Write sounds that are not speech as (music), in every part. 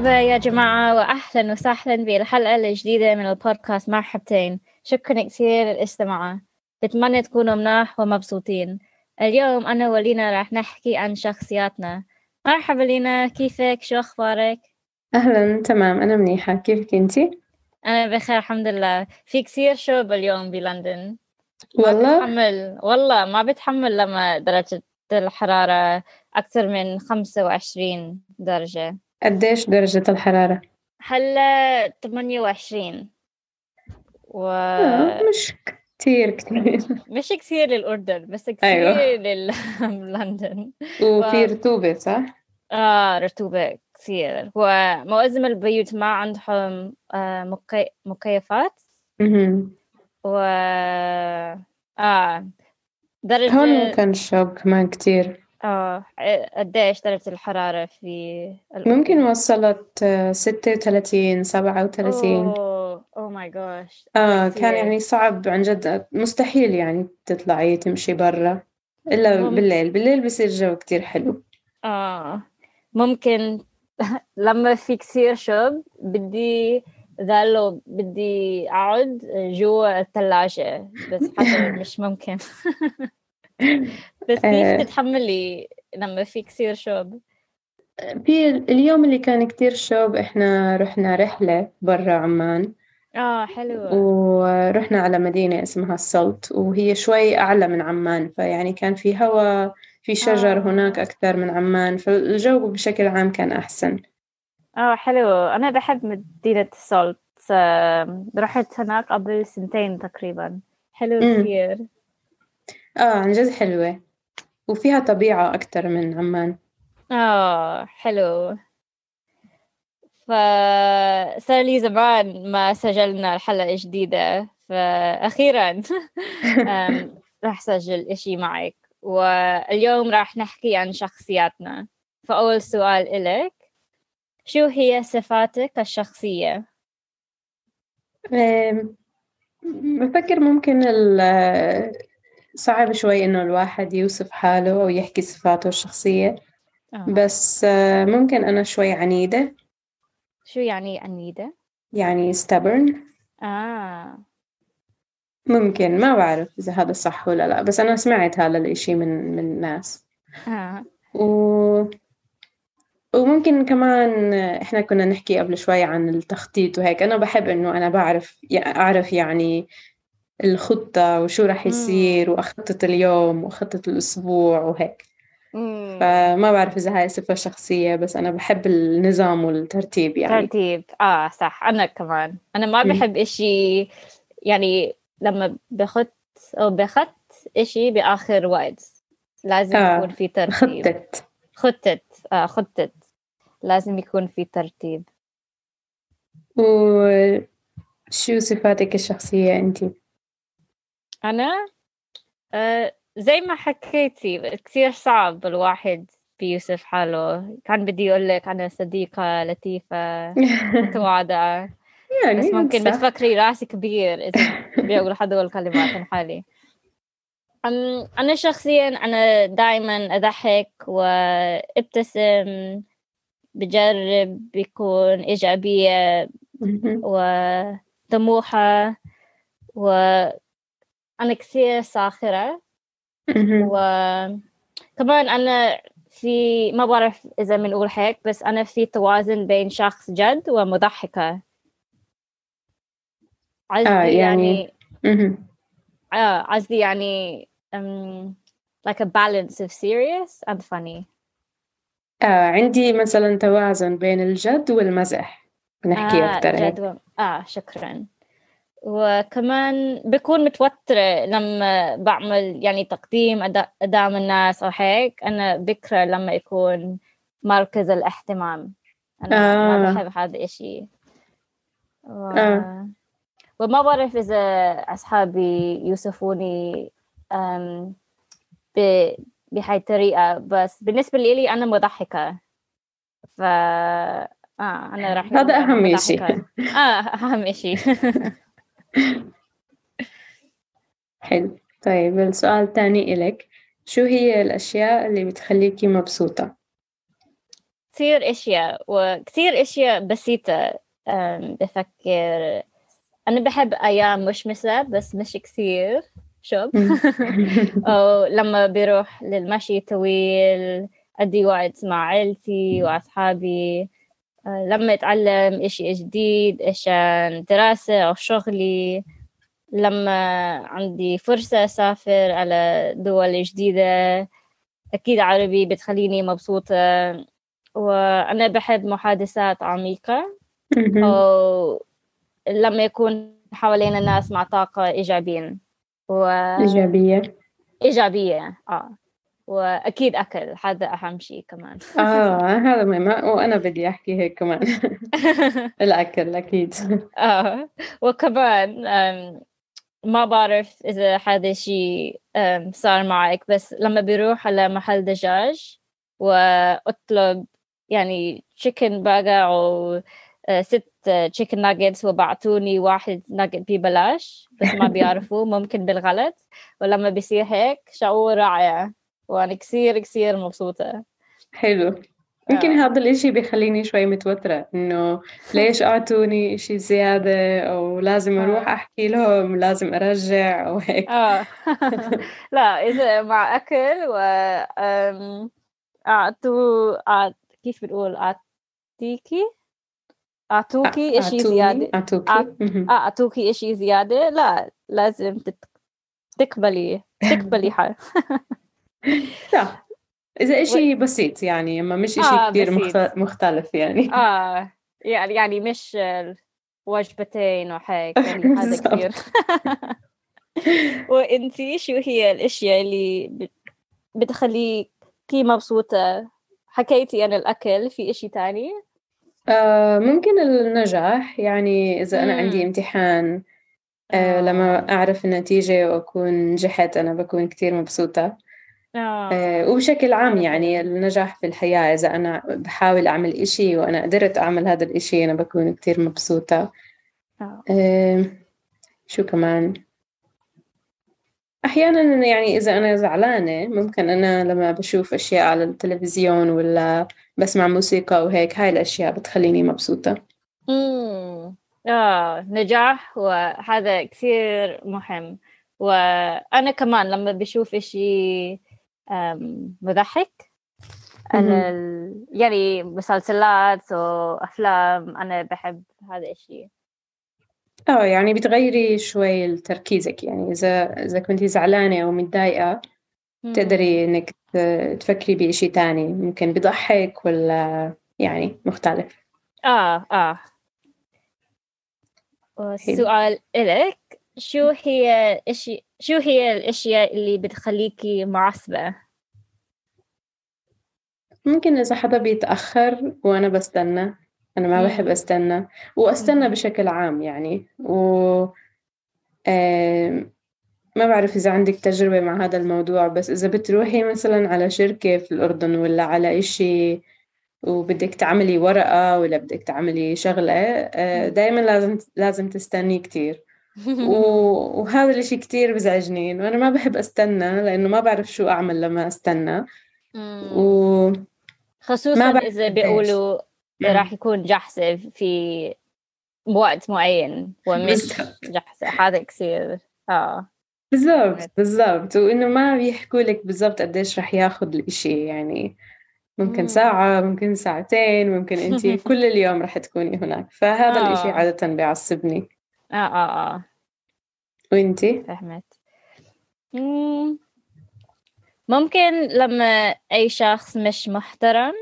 مرحبا يا جماعة وأهلا وسهلا بالحلقة الجديدة من البودكاست مرحبتين. شكرا كثير للاستماع. بتمنى تكونوا مناح ومبسوطين. اليوم أنا ولينا راح نحكي عن شخصياتنا. مرحبا لينا كيفك؟ شو أخبارك؟ أهلا تمام. أنا منيحة. كيفك أنتي؟ أنا بخير الحمد لله. في كثير شوب اليوم بلندن. والله؟ ما بتحمل. والله ما بتحمل لما درجة الحرارة أكثر من خمسة وعشرين درجة. قديش درجة الحرارة؟ هلا 28 و آه، مش كتير كتير (laughs) مش كثير للأردن بس كثير أيوة. للندن (laughs) وفي رطوبة صح؟ آه رطوبة كثير ومعظم البيوت ما عندهم آه مكي... مكيفات. و آه درجة هون كان شوب كمان كتير آه قديش درجة الحرارة في؟ ممكن وصلت آه، ستة وثلاثين سبعة وثلاثين oh my gosh كتير. كان يعني صعب عن جد مستحيل يعني تطلعي تمشي برا إلا ممكن. بالليل بالليل بصير جو كتير حلو آه ممكن (laughs) لما في كثير شوب بدي ذالو بدي أقعد جوا الثلاجة بس حتى مش ممكن (laughs) بس كيف آه. تتحملي لما في كثير شوب؟ في اليوم اللي كان كتير شوب إحنا رحنا رحلة برا عمان آه حلو ورحنا على مدينة اسمها السلط وهي شوي أعلى من عمان فيعني كان في هواء في شجر آه. هناك أكثر من عمان فالجو بشكل عام كان أحسن آه حلو أنا بحب مدينة آه، رحت هناك قبل سنتين تقريبا حلو. كثير آه عن جد حلوة وفيها طبيعة أكثر من عمان. آه حلو. فصار لي زمان ما سجلنا الحلقة الجديدة فأخيرا (laughs) راح سجل إشي معك. واليوم راح نحكي عن شخصياتنا. فأول سؤال إلك شو هي صفاتك الشخصية؟ بفكر ممكن صعب شوي إنه الواحد يوصف حاله أو يحكي صفاته الشخصية آه. بس آه، ممكن أنا شوي عنيدة. شو يعني عنيدة؟ يعني stubborn. آه. ممكن ما بعرف إذا هذا صح ولا لا بس أنا سمعت هذا الإشي من من ناس. آه. و... وممكن كمان إحنا كنا نحكي قبل شوي عن التخطيط وهيك أنا بحب إنه أنا بعرف أعرف يعني الخطة وشو رح يصير وأخطط اليوم وأخطط الأسبوع وهيك. مم. فما بعرف إذا هاي صفة شخصية بس أنا بحب النظام والترتيب يعني. ترتيب. آه صح. أنا كمان. أنا ما. بحب إشي يعني لما بخط أو بخط إشي بآخر وقت. لازم آه، يكون في ترتيب. خطط. خطة آه خطة لازم يكون في ترتيب. وشو صفاتك الشخصية أنتي؟ أنا آه زي ما حكيتي كثير صعب الواحد بيوصف حاله كان بدي أقول لك أنا صديقة لطيفة متواضعة (laughs) يعني بس ممكن. بتفكري رأسي كبير إذا بيقول هدول الكلمات عن حالي أنا شخصيا أنا دائما أضحك وأبتسم بجرب بيكون إيجابية. وطموحة وأنا كثير ساخرة. وكمان أنا في ما بعرف إذا بنقول هيك بس أنا في توازن بين شخص جد ومضحكة. قصدي آه، يعني- يعني. آه قصدي يعني um, like a balance of serious and funny. آه عندي مثلا توازن بين الجد والمزح. نحكي آه هيك. جد و... آه شكرا. وكمان بكون متوترة لما بعمل يعني تقديم قدام الناس أو هيك. أنا بكرة لما يكون مركز الاهتمام. أنا ما آه. بحب هذا الإشي و... آه. وما بعرف إذا أصحابي يوصفوني أم، ب... بهاي الطريقة. بس بالنسبة لي أنا مضحكة. ف آه أنا راح هذا أهم إشي. آه أهم إشي. (laughs) حلو. طيب السؤال الثاني إلك شو هي الأشياء اللي بتخليكي مبسوطة؟ كثير أشياء وكثير أشياء بسيطة. بفكر أنا بحب أيام مشمسة بس مش كثير. شوب (laughs) أو لما بروح للمشي طويل أدي وقت مع عيلتي وأصحابي. لما أتعلم إشي جديد عشان دراسة أو شغلي لما عندي فرصة أسافر على دول جديدة أكيد عربي بتخليني مبسوطة. وأنا بحب محادثات عميقة أو لما يكون حوالينا ناس مع طاقة إيجابيين. و... إيجابية. إيجابية آه. وأكيد أكل هذا أهم شيء كمان. آه (laughs) هذا مهم. وأنا بدي أحكي هيك كمان. (laughs) الأكل أكيد. (laughs) آه وكمان ما بعرف إذا هذا الشيء صار معك بس لما بروح على محل دجاج وأطلب يعني تشيكن برجر أو آه، ست تشيكن ناجتس وبعتوني واحد ناجت ببلاش بس ما بيعرفوا ممكن بالغلط. ولما بيصير هيك شعور رائع. وأنا كثير كثير مبسوطة. حلو. يمكن آه. هذا الإشي بيخليني شوي متوترة إنه ليش (laughs) أعطوني إشي زيادة أو لازم آه. أروح أحكي لهم لازم أرجع أو هيك. آه. (laughs) (laughs) لا إذا مع أكل و أعطوا كيف بنقول؟ أعطيكي؟ أعطوكي إشي زيادة. أعطوكي؟ أعطوكي إشي زيادة. لا لازم تقبلي تقبلي حال لا. إذا إشي. بسيط يعني أما مش إشي آه كثير مختلف يعني. آه يعني يعني مش وجبتين وهيك (laughs) يعني هذا كثير (laughs) وانتي شو هي الأشياء اللي بتخليكي مبسوطة؟ حكيتي عن الأكل في إشي تاني؟ آه ممكن النجاح يعني إذا أنا عندي امتحان آه, آه. لما أعرف النتيجة وأكون نجحت أنا بكون كتير مبسوطة. آه. آه وبشكل عام يعني النجاح في الحياة إذا أنا بحاول أعمل إشي وأنا قدرت أعمل هذا الإشي أنا بكون كتير مبسوطة. آه. آه شو كمان؟ أحيانا يعني إذا أنا زعلانة ممكن أنا لما بشوف أشياء على التلفزيون ولا بسمع موسيقى وهيك هاي الأشياء بتخليني مبسوطة. امم آه نجاح وهذا كثير مهم. وأنا كمان لما بشوف إشي مضحك. أنا يعني مسلسلات وأفلام أنا بحب هذا الشيء آه يعني بتغيري شوي تركيزك يعني إذا إذا كنتي زعلانة أو متضايقة تقدري إنك تفكري بإشي تاني ممكن بضحك ولا يعني مختلف. آه آه. والسؤال إلك. شو هي إشي شو هي الأشياء اللي بتخليكي معصبة؟ ممكن إذا حدا بيتأخر وأنا بستنى. أنا ما بحب أستنى. وأستنى بشكل عام يعني. و ما بعرف إذا عندك تجربة مع هذا الموضوع بس إذا بتروحي مثلا على شركة في الأردن ولا على إشي وبدك تعملي ورقة ولا بدك تعملي شغلة آه، دايما لازم لازم تستني كتير. (laughs) وهذا الإشي كتير بزعجني إنه أنا ما بحب أستنى لأنه ما بعرف شو أعمل لما أستنى. و خصوصا إذا بيقولوا راح يكون جحسة في وقت معين ومش جحسة هذا كثير. آه. بالضبط بالضبط. وإنه ما بيحكوا لك بالضبط قديش رح ياخذ الإشي يعني ممكن ساعة ممكن ساعتين ممكن أنت (laughs) كل اليوم رح تكوني هناك. فهذا آه. الإشي عادة بيعصبني. آه آه آه. وإنتي؟ فهمت. ممكن لما أي شخص مش محترم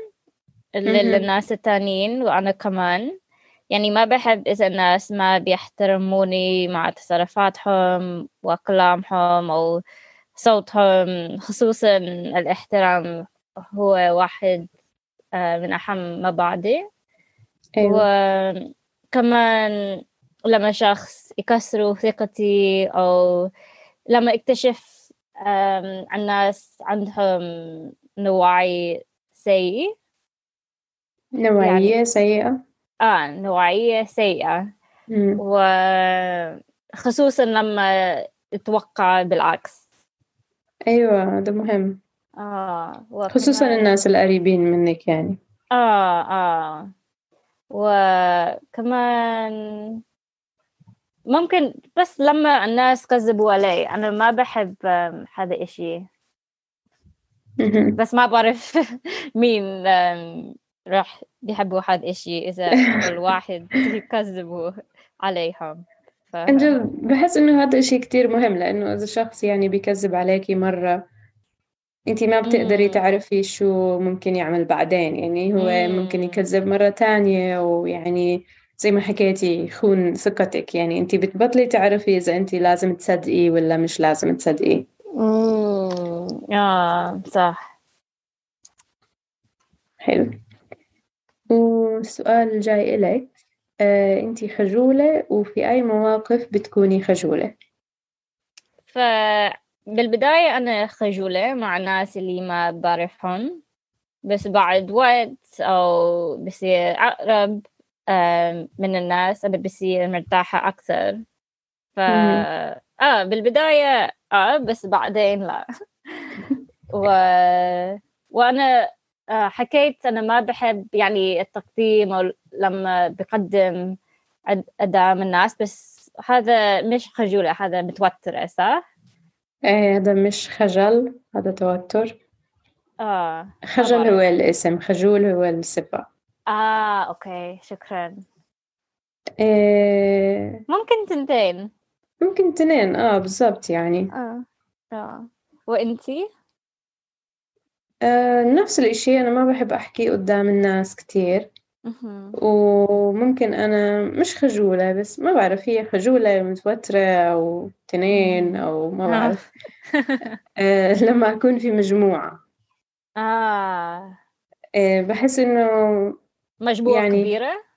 للناس التانيين وأنا كمان. يعني ما بحب إذا الناس ما بيحترموني مع تصرفاتهم وكلامهم أو صوتهم خصوصا الاحترام هو واحد آه، من أهم مبادئ. أيوة. وكمان لما شخص يكسروا ثقتي أو لما اكتشف عن ناس عندهم نوعي سيء. نوعية يعني سيئة؟ آه نوعية سيئة. وخصوصا لما تتوقع بالعكس. أيوة ده مهم. آه خصوصا الناس القريبين منك يعني. آه آه. وكمان ممكن بس لما الناس كذبوا علي أنا ما بحب هذا الإشي بس ما بعرف (laughs) مين راح بيحبوا هذا الإشي إذا الواحد (laughs) يكذبوا عليهم ف... بحس إنه هذا إشي كتير مهم لأنه إذا شخص يعني بيكذب عليكي مرة انت ما بتقدري. تعرفي شو ممكن يعمل بعدين يعني هو مم. ممكن يكذب مرة تانية ويعني زي ما حكيتي يخون ثقتك. يعني انت بتبطلي تعرفي إذا انت لازم تصدقي ولا مش لازم تصدقي. امم آه صح. حلو. والسؤال الجاي إلك آه، انت خجولة وفي أي مواقف بتكوني خجولة؟ ف بالبداية أنا خجولة مع الناس اللي ما بعرفهم بس بعد وقت أو بصير أقرب من الناس أنا بصير مرتاحة أكثر. ف آه بالبداية آه بس بعدين لا. (laughs) و... وأنا آه، حكيت أنا ما بحب يعني التقديم أو لما بقدم قدام الناس بس هذا مش خجولة هذا متوترة صح؟ إيه هذا مش خجل هذا توتر. آه خجل هو الاسم خجول هو الصفة آه أوكي شكرا. إيه ممكن تنتين. ممكن تنين آه بالضبط يعني. آه آه. وإنتي؟ آه نفس الإشي أنا ما بحب أحكي قدام الناس كتير. وممكن أنا مش خجولة بس ما بعرف هي خجولة متوترة أو تنين أو ما بعرف. (laughs) آه لما أكون في مجموعة. آه, آه بحس إنه مجموعة يعني كبيرة؟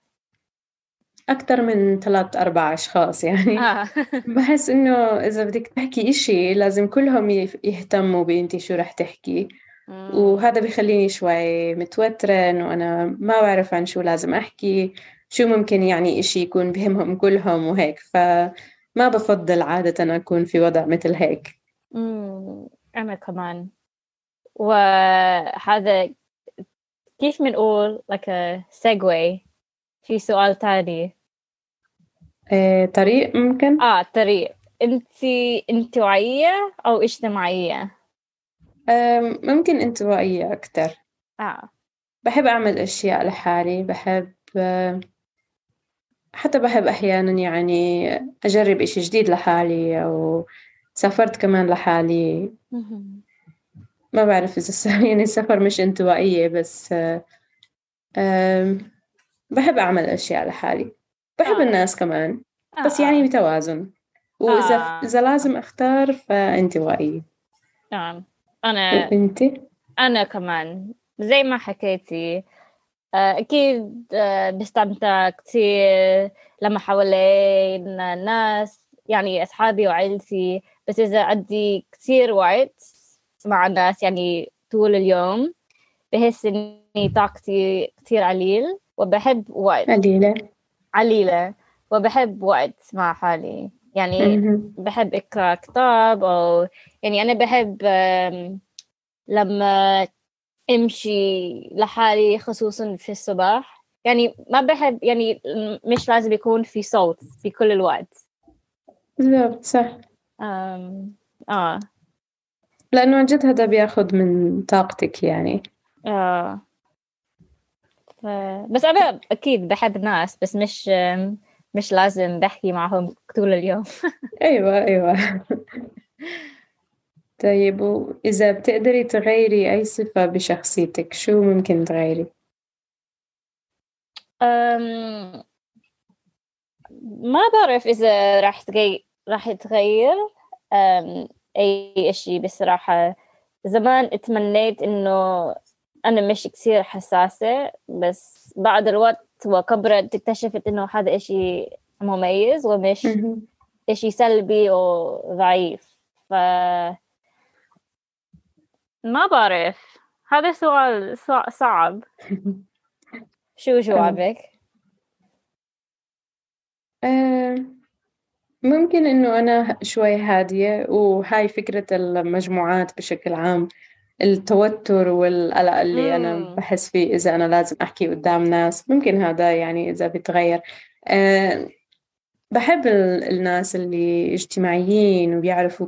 أكثر من ثلاث أربع أشخاص يعني. آه. (laughs) بحس إنه إذا بدك تحكي إشي لازم كلهم يهتموا بأنتي شو رح تحكي. وهذا بيخليني شوي متوترة إنه أنا ما بعرف عن شو لازم أحكي شو ممكن يعني إشي يكون بهمهم كلهم وهيك. فما بفضل عادة أكون في وضع مثل هيك. أنا كمان. وهذا كيف بنقول like a segue في سؤال تاني. إيه طريق ممكن؟ آه طريق. أنت انتوائية أو اجتماعية؟ ممكن انطوائية أكتر. آه. بحب أعمل أشياء لحالي بحب حتى بحب أحيانا يعني أجرب إشي جديد لحالي أو سافرت كمان لحالي. ما بعرف إذا (laughs) يعني السفر مش انطوائية بس بحب أعمل أشياء لحالي بحب آه. الناس كمان بس آه. يعني بتوازن وإذا آه. إذا لازم أختار فانطوائية نعم أنا وأنتي؟ أنا كمان زي ما حكيتي آه، أكيد آه، بستمتع كتير لما حوالينا ناس يعني أصحابي وعيلتي بس إذا عندي كتير وقت مع الناس يعني طول اليوم بحس إني طاقتي كتير قليل وبحب وقت قليلة. قليلة وبحب وقت مع حالي. يعني بحب أقرأ كتاب أو يعني أنا بحب لما أمشي لحالي خصوصا في الصباح. يعني ما بحب يعني مش لازم يكون في صوت في كل الوقت. بالضبط صح. أم... لأنه عن جد هذا بياخد من طاقتك يعني. آه. ف... بس أنا أكيد بحب ناس بس مش مش لازم بحكي معهم طول اليوم. (laughs) أيوة أيوة. طيب وإذا بتقدري تغيري أي صفة بشخصيتك شو ممكن تغيري؟ أم... ما بعرف إذا راح تغير راح تغير. أم... أي إشي بصراحة. زمان اتمنيت إنه أنا مش كثير حساسة بس بعد الوقت وكبرت اكتشفت إنه هذا إشي مميز ومش إشي سلبي أو ضعيف ف ما بعرف. هذا سؤال صعب. شو جوابك؟ ممكن إنه أنا شوي هادية وهاي فكرة المجموعات بشكل عام التوتر والقلق اللي أنا مم. بحس فيه إذا أنا لازم أحكي قدام ناس ممكن هذا يعني إذا بيتغير أه بحب ال- الناس اللي اجتماعيين وبيعرفوا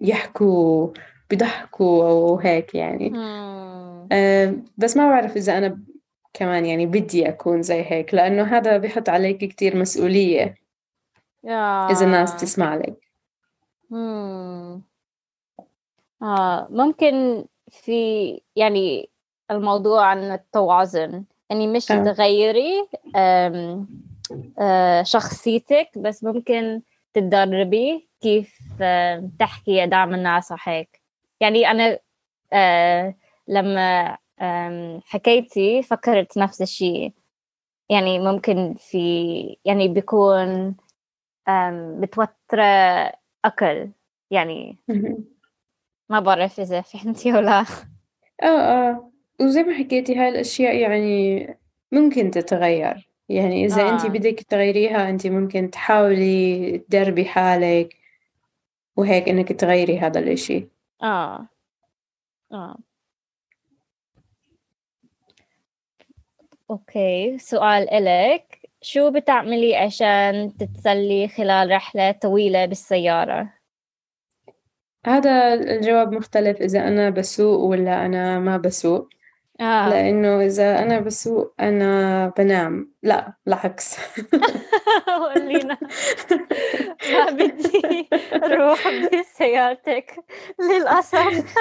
يحكوا بيضحكوا أو هيك يعني. أه بس ما بعرف إذا أنا كمان يعني بدي أكون زي هيك لأنه هذا بيحط عليك كتير مسؤولية إذا الناس آه. تسمع لك مم. آه ممكن في يعني الموضوع عن التوازن يعني مش آه. تغيري آم، آه شخصيتك بس ممكن تتدربي كيف آم، تحكي قدام الناس وهيك يعني أنا آه لما حكيتي فكرت نفس الشيء يعني ممكن في يعني بيكون متوترة أكل. يعني. ما بعرف إذا فهمتي ولا آه آه. وزي ما حكيتي هاي الأشياء يعني ممكن تتغير. يعني إذا أنت آه. بدك تغيريها أنت ممكن تحاولي تدربي حالك وهيك إنك تغيري هذا الإشي. آه. آه. أوكي. سؤال إلك. شو بتعملي عشان تتسلي خلال رحلة طويلة بالسيارة؟ هذا الجواب مختلف إذا أنا بسوق ولا أنا ما بسوق. آه. لأنه إذا أنا بسوق أنا بنام. لا العكس قولينا (laughs) ما بدي أروح بسيارتك. للأسف.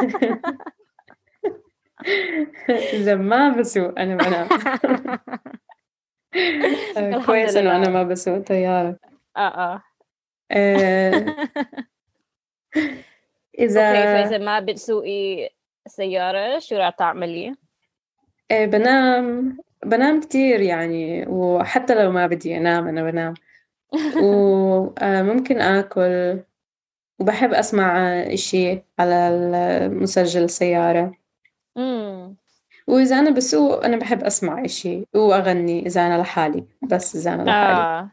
(laughs) إذا ما بسوق أنا بنام. (laughs) (laughs) كويس إنه أنا لله. ما بسوق طيارة. آه آه. آه، (laughs) (laughs) إذا فإذا ما بتسوقي سيارة شو راح تعملي؟ آه، بنام. بنام كتير يعني وحتى لو ما بدي أنام أنا بنام. وممكن آكل. وبحب أسمع إشي على المسجل السيارة امم وإذا أنا بسوق أنا بحب أسمع إشي وأغني إذا أنا لحالي بس إذا أنا لحالي آه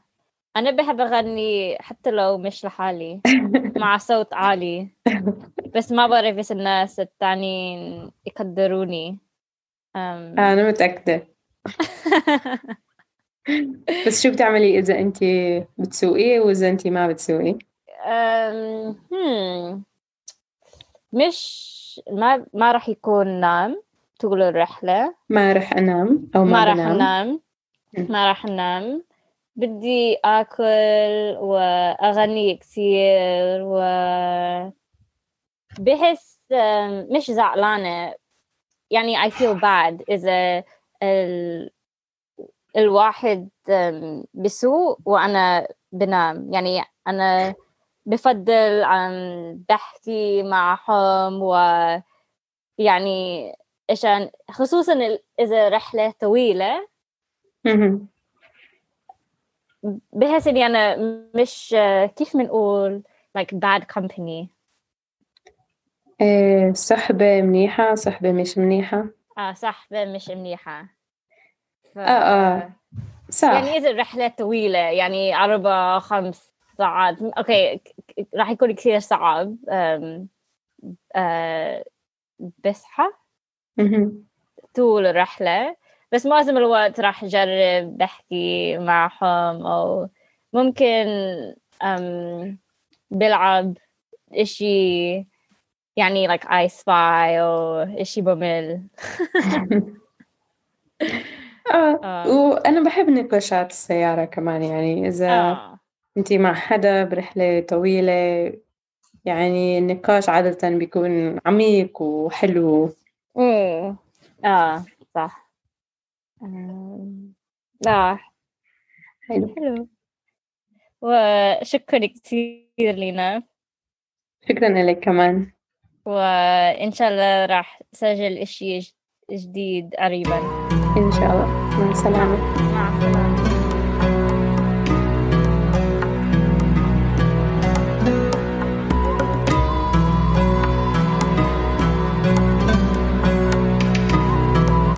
أنا بحب أغني حتى لو مش لحالي (laughs) مع صوت عالي بس ما بعرف بس الناس التانيين يقدروني أم. أنا متأكدة (laughs) بس شو بتعملي إذا أنت بتسوقي وإذا أنت ما بتسوقي أم. هم. مش ما ما راح يكون نام طول الرحلة. ما رح أنام أو ما, ما راح بنام. أنام. ما راح أنام بدي آكل وأغني كثير و بحس مش زعلانة. يعني I feel bad إذا ال... الواحد أم، بسوق وأنا بنام. يعني أنا بفضل عم بحكي معهم و يعني عشان خصوصا إذا رحلة طويلة. بحس إني أنا مش كيف بنقول like bad company إيه صحبة منيحة صحبة مش منيحة. آه صحبة مش منيحة. ف... آه آه. صح. يعني إذا الرحلة طويلة يعني أربع خمس ساعات. أوكي راح يكون كثير صعب. أم... آه... بصحى. طول الرحلة بس معظم الوقت راح أجرب بحكي معهم أو ممكن أم... بلعب إشي يعني like I spy أو إشي بمل (laughs) آه آه. وأنا بحب نقاشات السيارة كمان يعني إذا آه. أنتي مع حدا برحلة طويلة يعني النقاش عادة بيكون عميق وحلو أمم. آه صح آم، لا حلو حلو وشكرا كثير لينا شكرا لك كمان. وإن شاء الله راح سجل إشي جديد قريبا. إن شاء الله. مع السلامة.